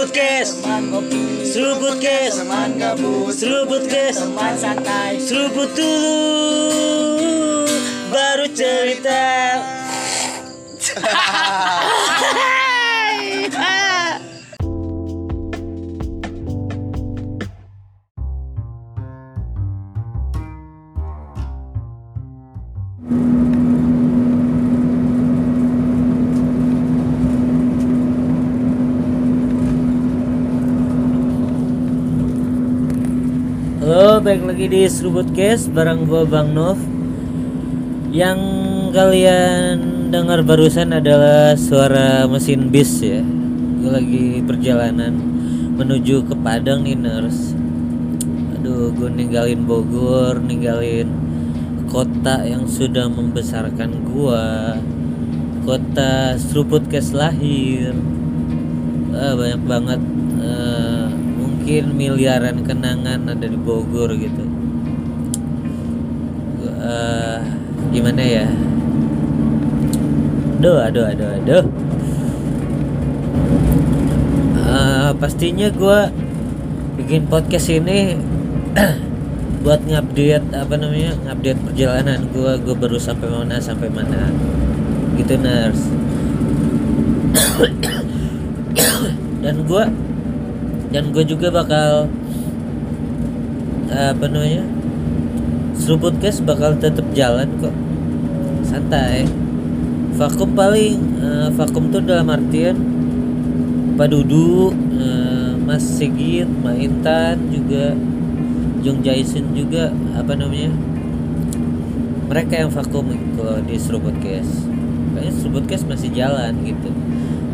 Seruput kes Seruput kes Seruput kes Seruput dulu Baru cerita Balik lagi di Seruput Case bareng gua Bang Nov. Yang kalian dengar barusan adalah suara mesin bis ya. Gue lagi perjalanan menuju ke Padang nih Ners. Aduh, gue ninggalin Bogor, ninggalin kota yang sudah membesarkan gua. Kota Seruput Case lahir. Ah, banyak banget mungkin miliaran kenangan ada di Bogor gitu. Eh, gimana ya? Aduh aduh aduh aduh Eh, pastinya gua bikin podcast ini buat ngupdate apa namanya ngupdate perjalanan gua. Gua baru sampai mana sampai mana. Gitu nurse dan gua dan gue juga bakal apa namanya seruput guys bakal tetap jalan kok. Santai. Vakum paling eh, vakum tuh dalam artian Pak Dudu eh, Mas Sigit Mbak Intan juga Jung Jason juga apa namanya mereka yang vakum kalau di seruput guys kayaknya seruput guys masih jalan gitu.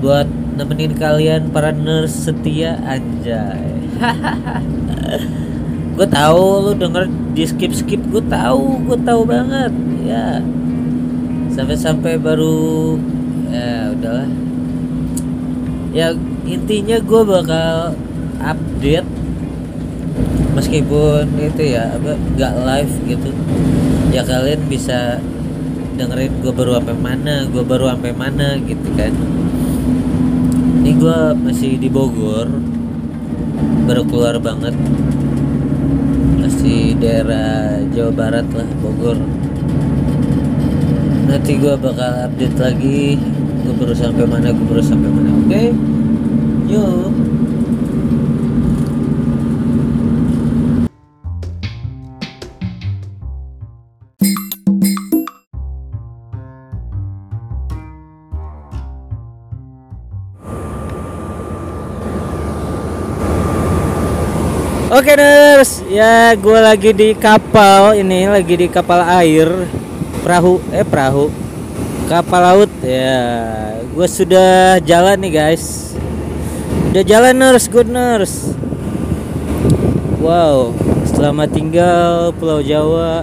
Buat nemenin kalian para nurse setia anjay. Gue tahu lu denger di skip skip gue tahu gue tahu banget ya. Sampai-sampai baru ya udahlah. Ya intinya gue bakal update meskipun itu ya apa nggak live gitu. Ya kalian bisa dengerin gue baru sampai mana gue baru sampai mana gitu kan ini gue masih di Bogor. Baru keluar banget. Masih daerah Jawa Barat lah Bogor. Nanti gue bakal update lagi. Gue baru sampai mana gue baru sampai mana. Oke? Yuk Oke nurse, ya gue lagi di kapal ini, lagi di kapal air, perahu, eh perahu, kapal laut ya. Gue sudah jalan nih guys, udah jalan nurse, good nurse. Wow, selamat tinggal Pulau Jawa.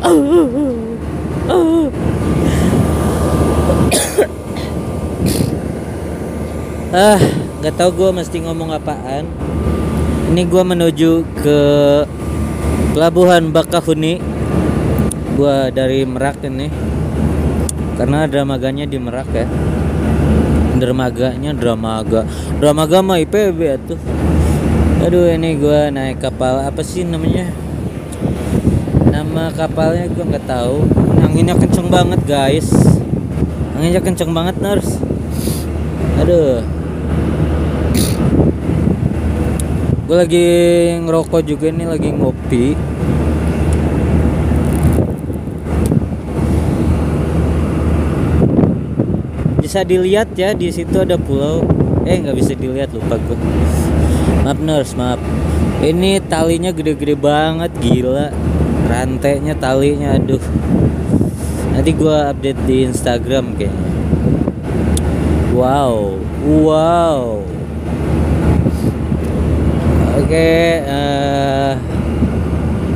ah nggak tahu gue mesti ngomong apaan. Ini gue menuju ke pelabuhan Bakahuni. Gue dari Merak ini. Karena dramaganya di Merak ya. Dermaganya dramaga dramaga mah IPB tuh aduh ini gue naik kapal. Apa sih namanya? Nama kapalnya gue nggak tahu. Anginnya kenceng banget guys. Anginnya kenceng banget nurse. Aduh gue lagi ngerokok juga nih lagi ngopi. Bisa dilihat ya di situ ada pulau. Eh nggak bisa dilihat lupa gue maaf nurse maaf. Ini talinya gede-gede banget gila. Rantainya talinya aduh. Nanti gue update di Instagram kayaknya. Wow wow Oke, eh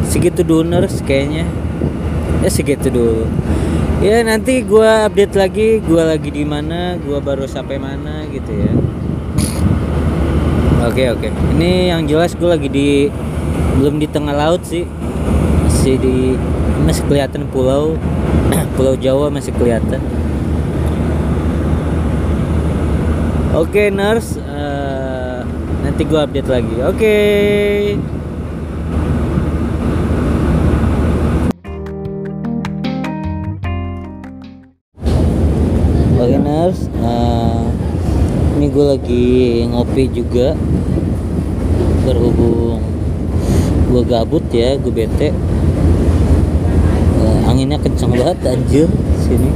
segitu donors kayaknya. Ya segitu dulu. Ya nanti gua update lagi, gua lagi di mana, gua baru sampai mana gitu ya. Oke oke. Ini yang jelas gua lagi di belum di tengah laut sih. Masih di masih kelihatan pulau Pulau Jawa masih kelihatan. Oke nurse, eh, nanti gua update lagi. Oke. Oke nurse, eh, ini gue lagi ngopi juga berhubung gue gabut ya, gue bete. Eh, anginnya kenceng banget anjir sini.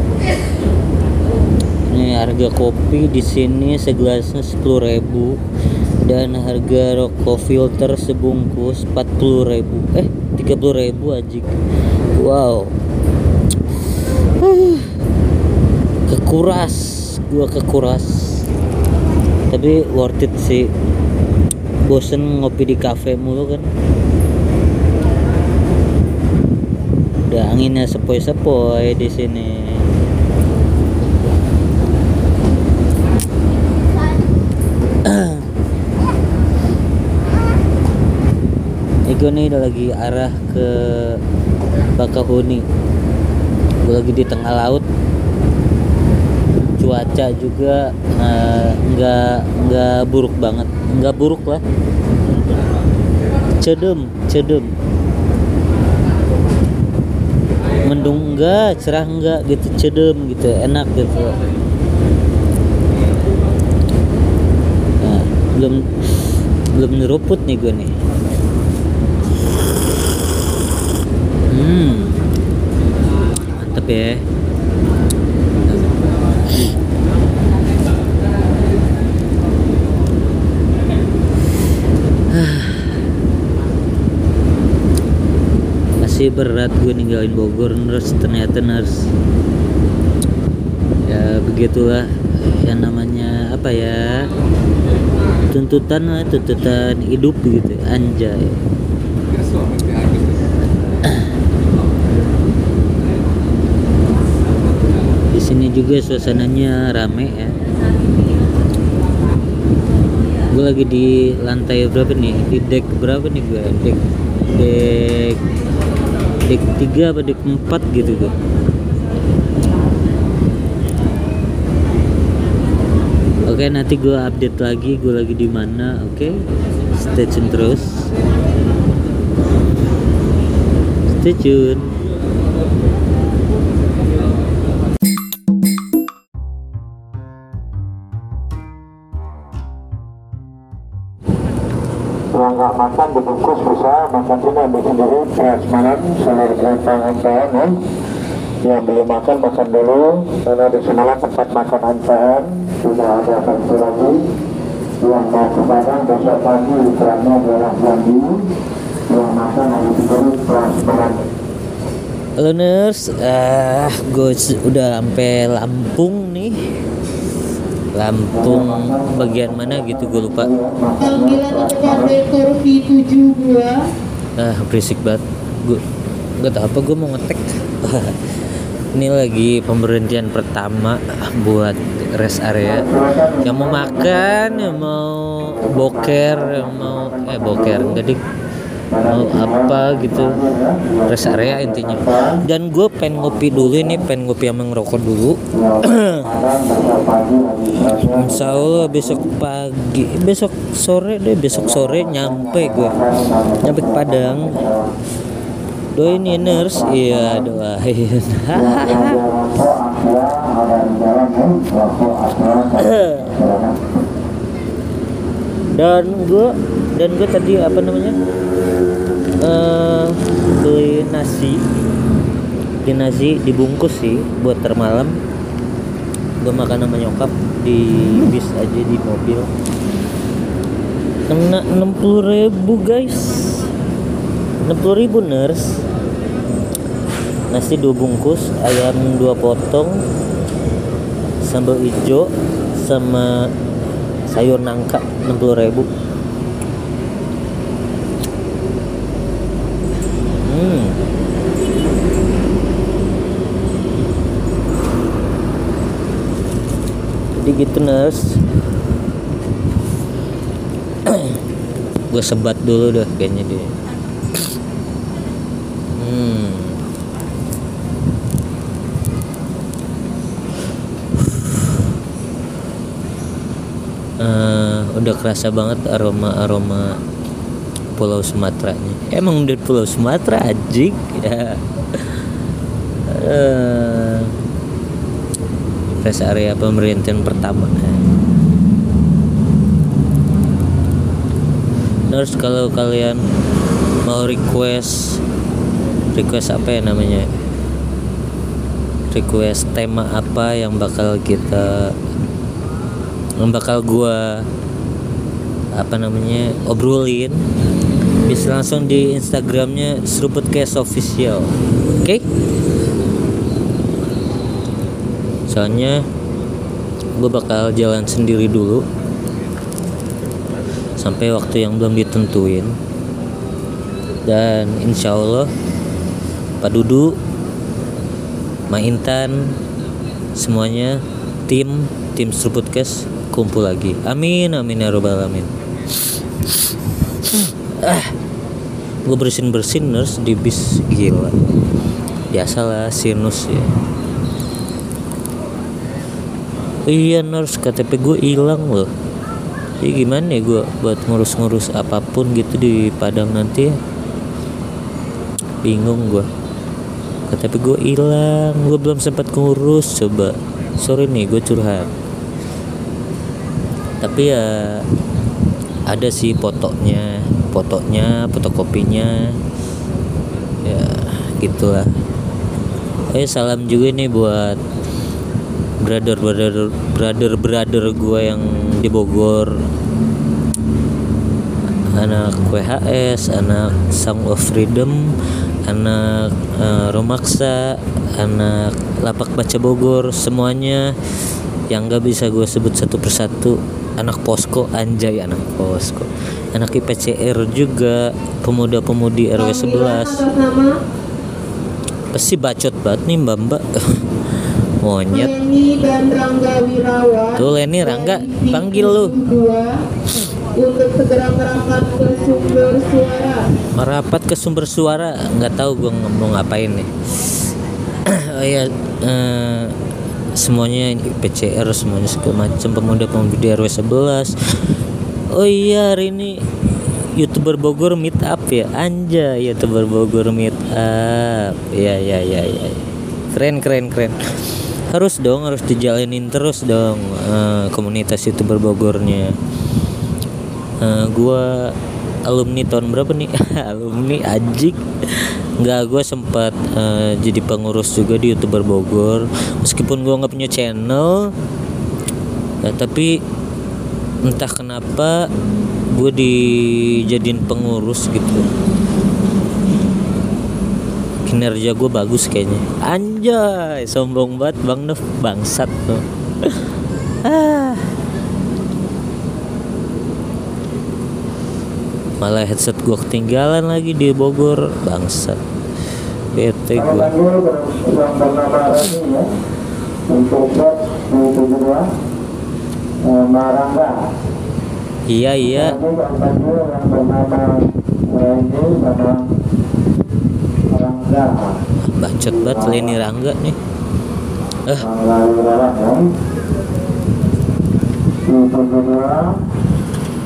Ini harga kopi di sini segelasnya 10.000 dan harga rokok filter sebungkus 40.000. Eh, 30.000 anjing. Wow. Huh. Kekuras, gua kekuras. Tapi worth it sih. Bosen ngopi di cafe mulu kan. Udah anginnya sepoi-sepoi di sini. Ego nih udah lagi arah ke Bakahuni. Gue lagi di tengah laut. Cuaca juga eh, nggak nggak buruk banget. Nggak buruk lah. Cedem cedem. Mendung enggak cerah enggak gitu cedem gitu enak gitu. Nah, belum belum nyeruput nih gue nih hmm mantep ya. Masih berat gue ninggalin Bogor nurse. Ternyata nurse. Ya begitulah. Yang namanya apa ya tuntutan tuntutan hidup gitu. Anjay sini juga suasananya rame ya. Gue lagi di lantai berapa nih? Di deck berapa nih gue deck deck deck tiga apa deck empat gitu gue Oke nanti gue update lagi gue lagi di mana oke? Stay tune terus. Stay tune bisa makan beras malam seluruh ya. Yang belum makan makan dulu. Karena di semalam tempat makan MPN sudah ada satu lagi. Yang mau ke Padang besok pagi ukurannya adalah Jambi yang makan sendiri beras malam. Nurse, ah gue s- udah sampai Lampung nih. Lampung bagian mana gitu gue lupa. Panggilan mencapai kursi 72 Ah berisik banget. Gue nggak tahu apa gue mau ngetek. Ini lagi pemberhentian pertama buat rest area. Yang mau makan, yang mau boker, yang mau eh boker enggak dik mau apa gitu. Rest area intinya. Dan gue pengen ngopi dulu ini pengen ngopi sama ngerokok dulu. Insya Allah besok pagi besok sore deh besok sore nyampe gue nyampe ke Padang. Doain ya nurse iya doain. Dan gue dan gue tadi apa namanya eh beli nasi beli nasi dibungkus sih buat termalam. Gue makan sama nyokap di bis aja di mobil. Kena 60 ribu guys. 60 ribu nurse. Nasi dua bungkus ayam dua potong sambal hijau sama sayur nangka 60 ribu jadi gitu nurse gue sebat dulu dah kayaknya dia. Hmm. Eh, udah kerasa banget aroma aroma Pulau Sumatera emang udah Pulau Sumatera anjing. Ya. Eh, rest area pemerintahan pertama Terus kalau kalian mau request request apa ya namanya? Request tema apa yang bakal kita yang bakal gua apa namanya obrolin bisa langsung di instagramnya seruput case official. Oke? Soalnya gue bakal jalan sendiri dulu. Sampai waktu yang belum ditentuin. Dan insya Allah Pak Dudu Ma Intan semuanya tim tim Seruputcast kumpul lagi. Amin amin ya robbal alamin ah gue bersin bersin nurse di bis. Gila. Biasalah sinus ya. Iya nurse KTP gue hilang loh. Jadi gimana ya gue buat ngurus-ngurus apa pun gitu di Padang nanti ya? Bingung gue KTP gue hilang gue belum sempat ngurus coba. Sorry nih gue curhat. Tapi ya ada sih fotonya fotonya fotokopinya. Ya gitulah. Eh salam juga nih buat brother brother brother brother gue yang di Bogor. Anak WHS anak Song of Freedom anak eh, Romaksa anak Lapak Baca Bogor semuanya yang gak bisa gue sebut satu persatu anak posko anjay anak posko. Anak IPCR juga pemuda-pemudi RW 11 Nama pasti bacot banget nih mbak mbak. Monyet. Tuh, Leni, Rangga, panggil lu. 72 untuk segera merapat ke sumber suara. Merapat ke sumber suara. Nggak tahu gue ngomong ngapain nih. Oh ya eh, semuanya PCR semuanya segala macam pemuda pemudi RW 11 oh iya hari ini youtuber Bogor meet up ya? Anja youtuber Bogor meet up. Ya ya ya ya keren keren keren. Harus dong harus dijalanin terus dong eh, komunitas youtuber Bogornya. Eh, gua alumni tahun berapa nih? Alumni ajik nggak gue sempat eh, jadi pengurus juga di youtuber Bogor. Meskipun gua nggak punya channel ya, tapi entah kenapa gue dijadiin pengurus gitu. Kinerja gue bagus kayaknya. Anjay sombong banget bang Nov bangsat tuh. Ah malah headset gue ketinggalan lagi di Bogor bangsat. Bete gue Rani ya. Eh, iya iya. Marangga. bacot banget Leni Rangga nih. Eh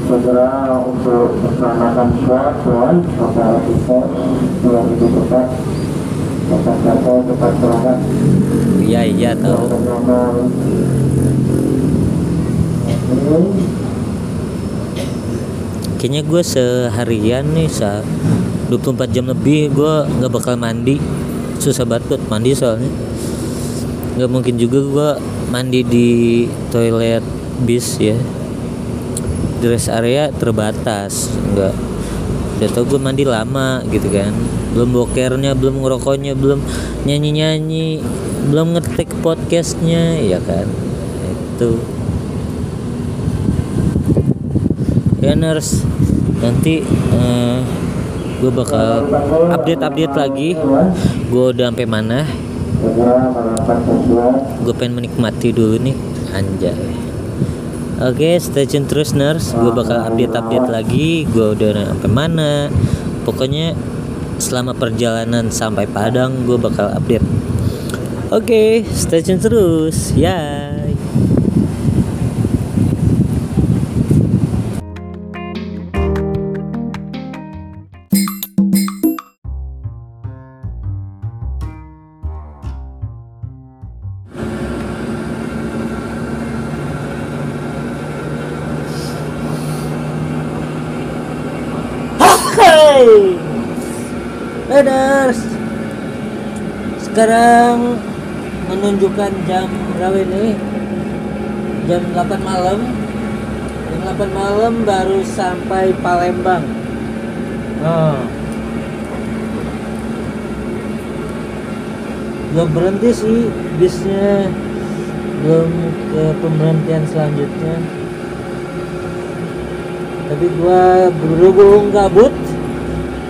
segera untuk melaksanakan swab swab pada kita dua ribu empat tepat kata tepat berangkat iya iya tahu. Kayaknya gue seharian nih sa. 24 jam lebih gue nggak bakal mandi. Susah banget buat mandi soalnya. Nggak mungkin juga gue mandi di toilet bis ya di rest area terbatas nggak. Udah tau gue mandi lama gitu kan. Belum bokernya belum ngerokoknya belum nyanyi nyanyi belum ngetik podcastnya ya kan? Itu. Ya nurse. Nanti eh, gue bakal update update lagi. Gue udah sampai mana. Gue pengen menikmati dulu nih anjay oke stay tune terus nurse. Gue bakal update update lagi. Gue udah sampai mana. Pokoknya selama perjalanan sampai Padang gue bakal update. Oke stay tune terus. Ya Hey, Leaders. Sekarang menunjukkan jam berapa ini? Jam 8 malam. Jam 8 malam baru sampai Palembang. Oh. Belum berhenti sih bisnya. Belum ke pemberhentian selanjutnya tapi gua berhubung gabut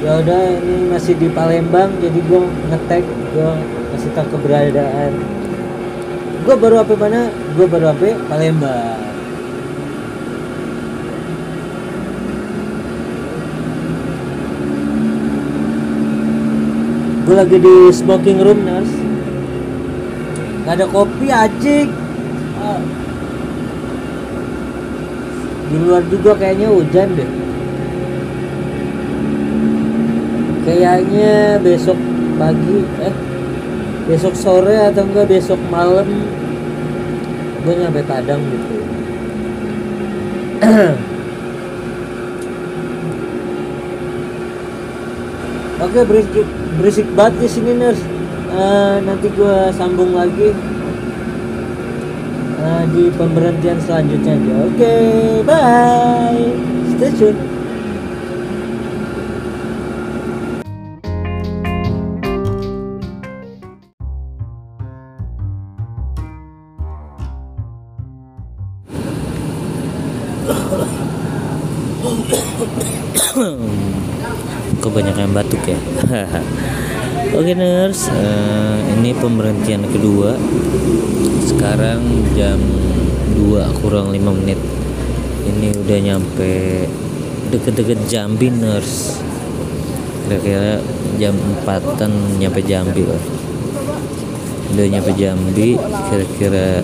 ya udah ini masih di Palembang jadi gua ngetek gua masih tahu keberadaan. Gua baru apa mana? Gua baru apa? Palembang. Gua lagi di smoking room nurse nggak ada kopi acik Ah. di luar juga kayaknya hujan deh kayaknya besok pagi eh besok sore atau enggak besok malam gue nyampe Padang gitu Oke berisik berisik banget di sini nurse. Eh, nanti gue sambung lagi eh, di pemberhentian selanjutnya aja. Oke, bye. Stay tune. Oke nurse, eh, ini pemberhentian kedua. Sekarang jam 2 kurang 5 menit. Ini udah nyampe deket-deket Jambi nurse. Kira-kira jam 4an nyampe Jambi lah. Udah nyampe Jambi kira-kira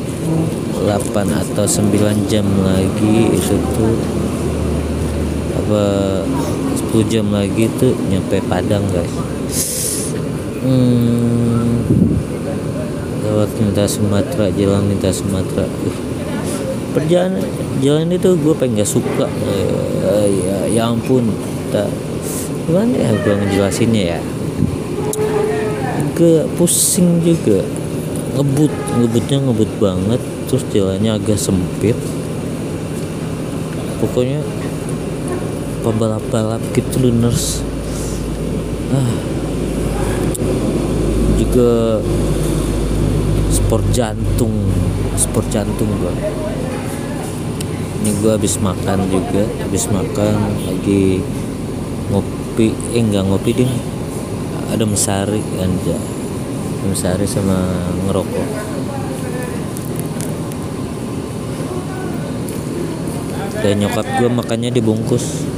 8 atau 9 jam lagi itu tuh apa 10 jam lagi tuh nyampe Padang guys hmm, lewat lintas Sumatera jalan lintas Sumatera. Perjalanan jalan itu gue pengen gak suka ya, ya ampun tak. Gimana ya gue ngejelasinnya ya? Agak pusing juga. Ngebut ngebutnya ngebut banget terus jalannya agak sempit. Pokoknya pembalap-balap gitu nurse ah juga sport jantung sport jantung gua. Ini gua habis makan juga habis makan lagi ngopi eh enggak ngopi ding ada mesari anja mesari sama ngerokok. Dan nyokap gue makannya dibungkus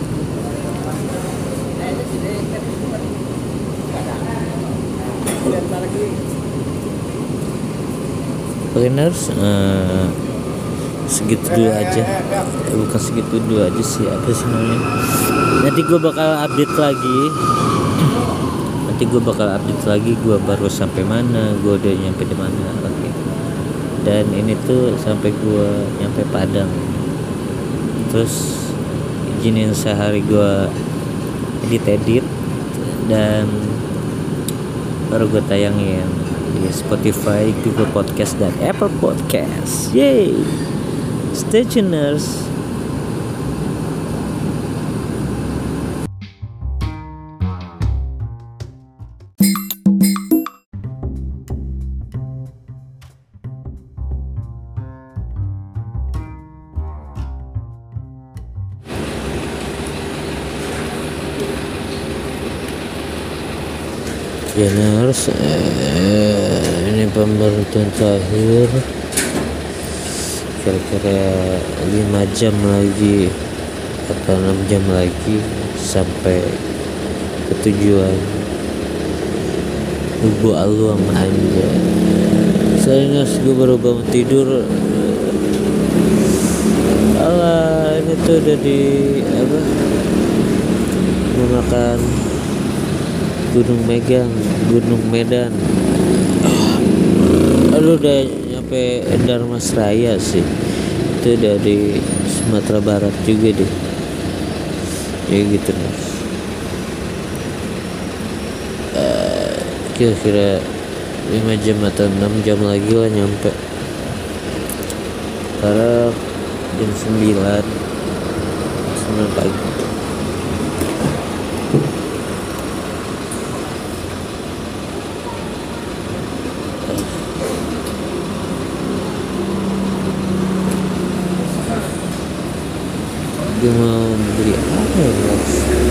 Planners eh, segitu dulu aja. Eh, bukan segitu dulu aja sih apa sih namanya? Nanti gue bakal update lagi. Nanti gue bakal update lagi gue baru sampai mana gue udah nyampe di mana oke. Dan ini tuh sampai gue nyampe Padang. Terus izinin sehari gue edit edit dan baru gue tayangin di Spotify, Google Podcast dan Apple Podcast. Yay! Stay. Eh, ini pemberhentian terakhir. Kira-kira 5 jam lagi atau 6 jam lagi sampai ke tujuan. Ibu Alu sama Anja Sayangnya gue baru bangun tidur. Alah ini tuh udah di apa mau makan Gunung Megang Gunung Medan. Ah, Lalu udah nyampe Darmas Raya sih. Itu dari Sumatera Barat juga deh. Ya gitu deh. Ah, kira-kira lima jam atau enam jam lagi lah nyampe. Karena jam 9 9 pagi. Gue mau beli apa ya?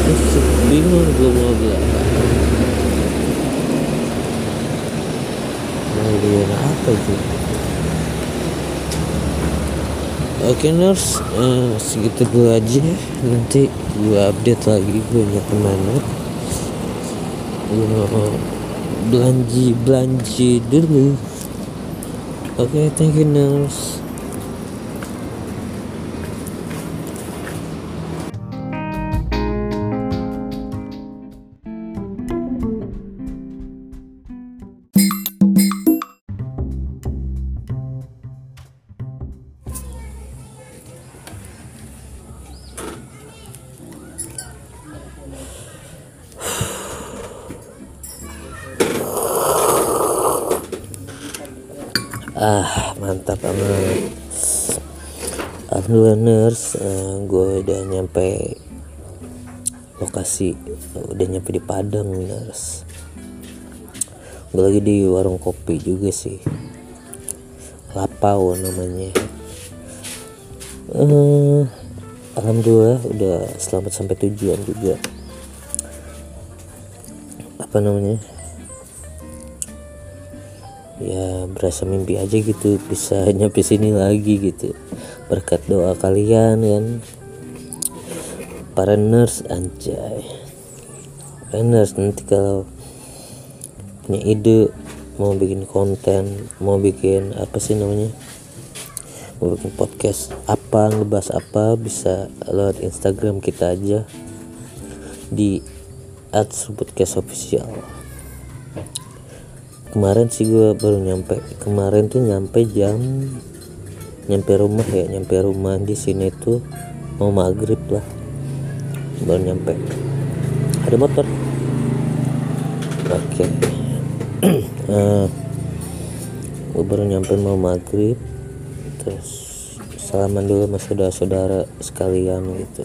Terus bingung gue mau beli apa. Mau beli apa itu Oke nurse, eh, segitu dulu aja Nanti gue update lagi gue nya ke mana. Gue mau belanji belanji dulu. Oke, thank you nurse ah mantap banget Alhamdulillah nurse uh, gue udah nyampe lokasi udah nyampe di Padang nurse. Gue lagi di warung kopi juga sih. Lapau namanya. Uh, Alhamdulillah udah selamat sampai tujuan juga. Apa namanya berasa mimpi aja gitu bisa nyampe sini lagi gitu. Berkat doa kalian kan. Para nurse anjay. Para nurse nanti kalau punya ide mau bikin konten mau bikin apa sih namanya? Mau bikin podcast apa ngebahas apa bisa lewat Instagram kita aja di @sebutcast kemarin sih gue baru nyampe kemarin tuh nyampe jam nyampe rumah ya nyampe rumah di sini tuh mau maghrib lah. Baru nyampe. Ada motor? Oke. Okay. uh, gue baru nyampe mau maghrib terus salaman dulu sama saudara-saudara sekalian gitu.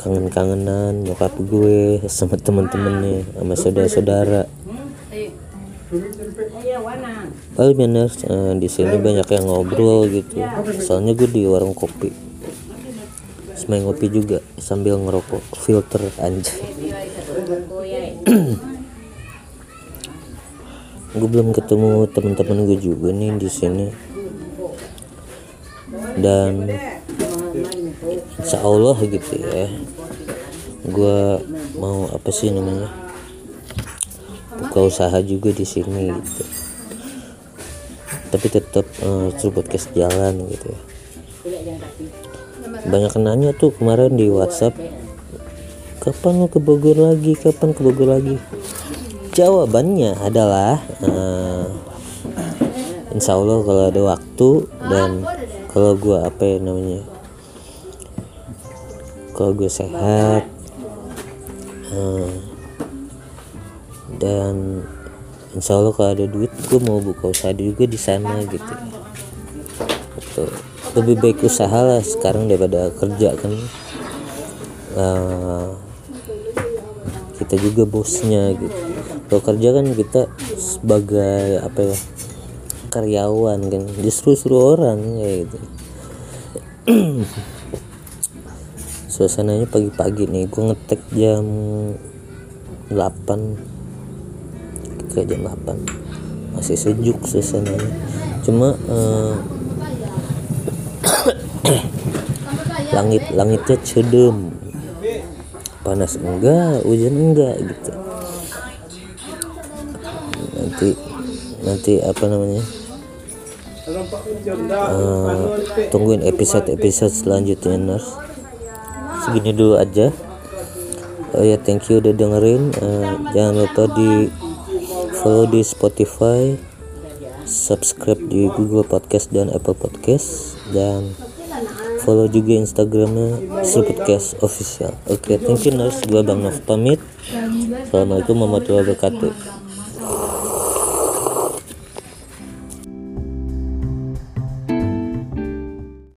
Kangen-kangenan nyokap gue sama temen-temennya sama saudara-saudara Paling bener uh, di sini banyak yang ngobrol gitu. Soalnya gue di warung kopi. Semain ngopi juga sambil ngerokok filter anjay. gue belum ketemu teman-teman gue juga nih di sini. Dan insya Allah gitu ya. Gue mau apa sih namanya? Buka usaha juga di sini gitu. Tapi tetap uh, podcast jalan gitu ya. Banyak nanya tuh kemarin di WhatsApp kapan ke Bogor lagi? Kapan ke Bogor lagi? Jawabannya adalah uh, Insya Allah kalau ada waktu dan kalau gue apa ya namanya kalau gue sehat uh, dan insya Allah kalau ada duit gue mau buka usaha juga di sana gitu. Gitu lebih baik usaha lah sekarang daripada kerja kan. Uh, kita juga bosnya gitu. Kalau kerja kan kita sebagai apa ya karyawan kan. Justru suruh orang kayak gitu. Suasananya pagi-pagi nih gue ngetek jam 8 ke jam 8 masih sejuk suasananya cuma uh, langit langitnya cedem. Panas enggak hujan enggak gitu. Nanti nanti apa namanya? Uh, tungguin episode episode selanjutnya nurse segini dulu aja. Oh ya thank you udah dengerin. Uh, jangan lupa di follow di Spotify subscribe di Google Podcast dan Apple Podcast dan follow juga instagramnya seruputcast official. Oke thank you Nurse. Gua bang Nov pamit. Assalamualaikum warahmatullahi wabarakatuh